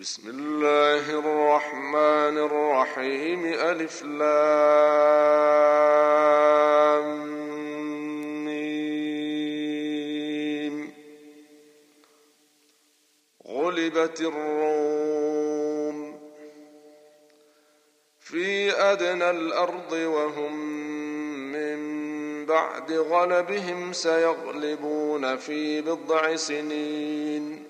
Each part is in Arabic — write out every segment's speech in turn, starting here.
بسم الله الرحمن الرحيم ألف لام غلبت الروم في أدنى الأرض وهم من بعد غلبهم سيغلبون في بضع سنين.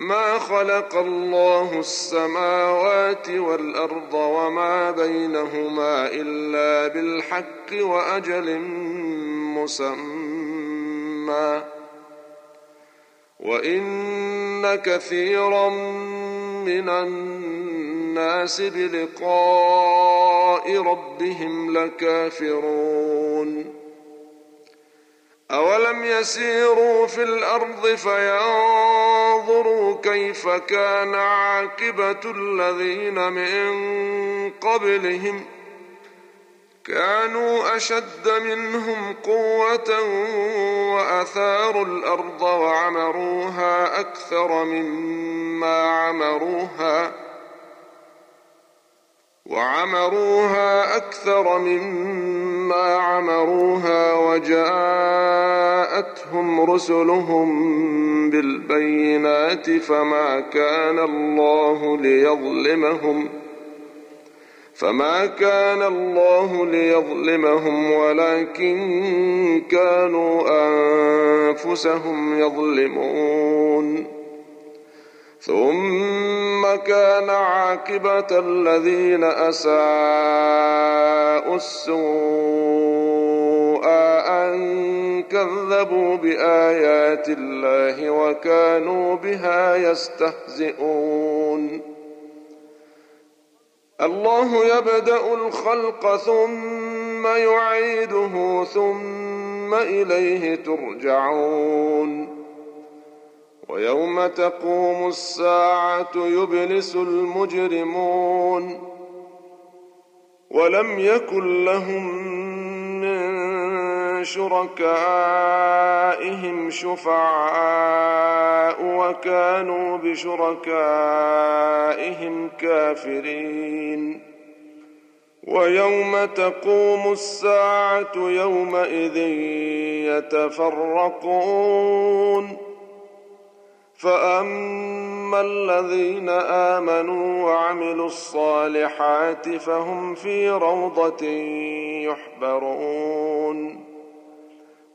ما خلق الله السماوات والأرض وما بينهما إلا بالحق وأجل مسمى. وإن كثيرا من الناس بلقاء ربهم لكافرون. أولم يسيروا في الأرض فينظروا كيف كان عاقبة الذين من قبلهم. كانوا أشد منهم قوة وأثاروا الأرض وعمروها أكثر مما عمروها وعمروها أكثر مما عمروها وجاءتهم رسلهم بالبينات فما كان الله ليظلمهم فما كان الله ليظلمهم ولكن كانوا أنفسهم يظلمون. ثم كان عاقبة الذين أساءوا السوء أن كذبوا بآيات الله وكانوا بها يستهزئون. الله يبدأ الخلق ثم يعيده ثم إليه ترجعون. ويوم تقوم الساعة يبلس المجرمون. ولم يكن لهم شركائهم شفعاء وكانوا بشركائهم كافرين. ويوم تقوم الساعة يومئذ يتفرقون. فأما الذين آمنوا وعملوا الصالحات فهم في روضة يحبرون.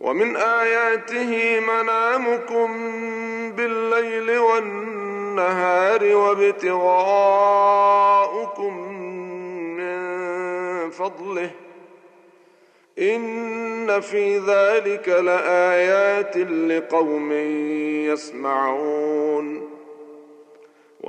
ومن آياته منامكم بالليل والنهار وابتغاؤكم من فضله. إن في ذلك لآيات لقوم يسمعون.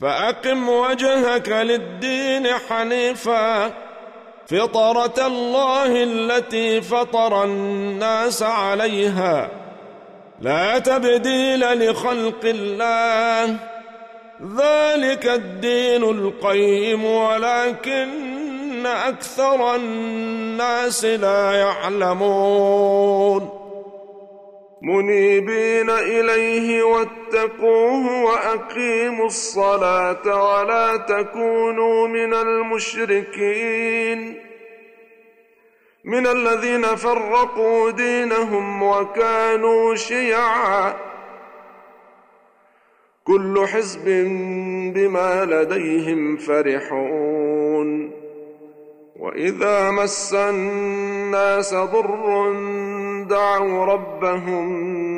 فأقم وجهك للدين حنيفا. فطرة الله التي فطر الناس عليها. لا تبديل لخلق الله. ذلك الدين القيم ولكن أكثر الناس لا يعلمون. منيبين إليه واتقوه وأقيموا الصلاة ولا تكونوا من المشركين. من الذين فرقوا دينهم وكانوا شيعا. كل حزب بما لديهم فرحون. وإذا مس الناس ضر دعوا ربهم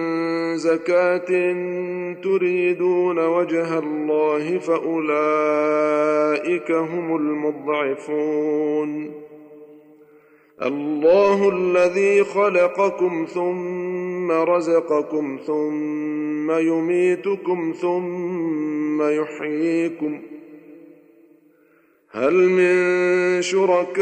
زكاه تريدون وجه الله فاولئك هم المضعفون الله الذي خلقكم ثم رزقكم ثم يميتكم ثم يحييكم هل من شركائكم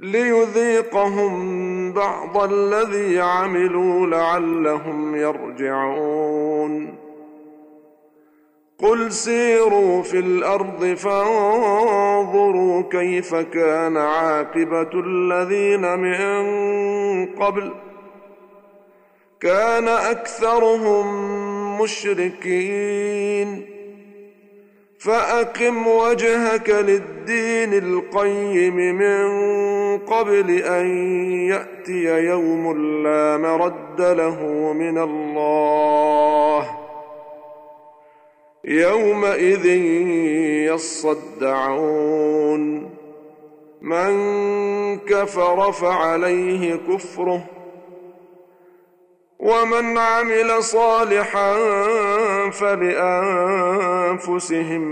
ليذيقهم بعض الذي عملوا لعلهم يرجعون. قل سيروا في الأرض فانظروا كيف كان عاقبة الذين من قبل. كان أكثرهم مشركين. فأقم وجهك للدين القيم من قبل أن يأتي يوم لا مرد له من الله. يومئذ يصدعون. من كفر فعليه كفره. ومن عمل صالحا فلأنفسهم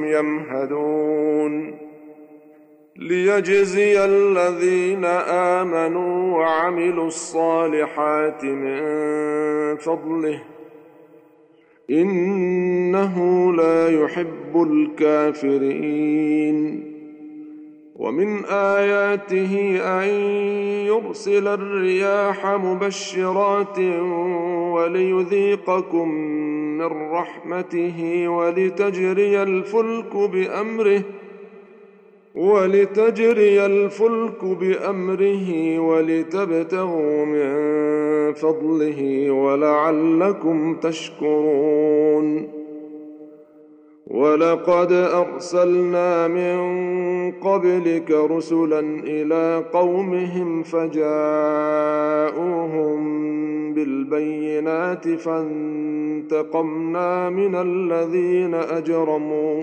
يمهدون. ليجزي الذين آمنوا وعملوا الصالحات من فضله. إنه لا يحب الكافرين. ومن آياته أن يرسل الرياح مبشرات وليذيقكم من رحمته ولتجري الفلك بأمره. ولتجري الفلك بأمره ولتبتغوا من فضله ولعلكم تشكرون. ولقد أرسلنا من قبلك رسلا إلى قومهم فجاءوهم بالبينات فانتقمنا من الذين أجرموا.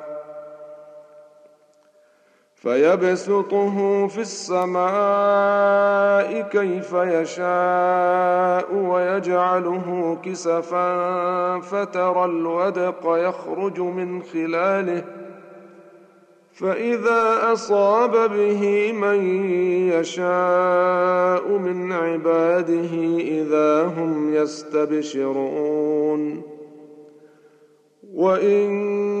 فيبسطه في السماء كيف يشاء ويجعله كسفا فترى الودق يخرج من خلاله. فإذا أصاب به من يشاء من عباده إذا هم يستبشرون. وإن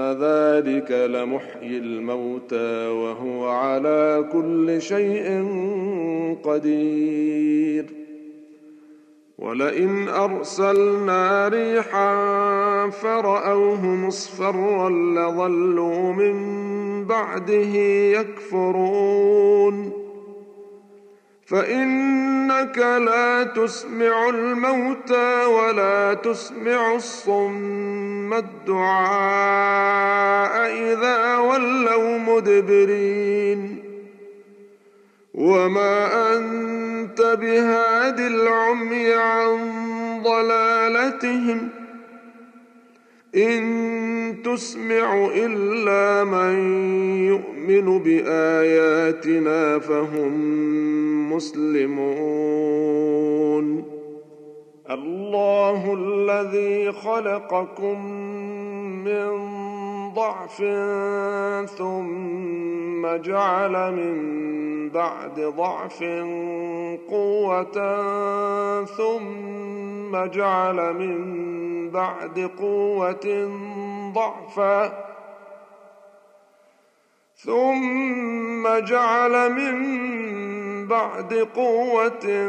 ذلك لمحيي الموتى وهو على كل شيء قدير. ولئن أرسلنا ريحا فرأوه مصفرا لظلوا من بعده يكفرون. فإنك لا تسمع الموتى ولا تسمع الصم. الدعاء إذا ولوا مدبرين. وما أنت بهاد العمي عن ضلالتهم إن تسمع إلا من يؤمن بآياتنا فهم مسلمون. الله الذي خلقكم من ضعف ثم جعل من بعد ضعف قوة ثم جعل من بعد قوة ضعفا ثم جعل من بعد قوة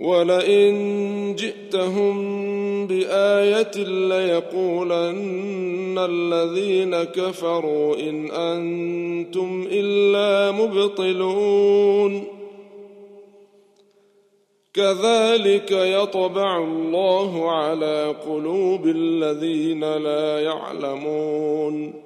ولئن جئتهم بآية ليقولن الذين كفروا إن أنتم إلا مبطلون. كذلك يطبع الله على قلوب الذين لا يعلمون.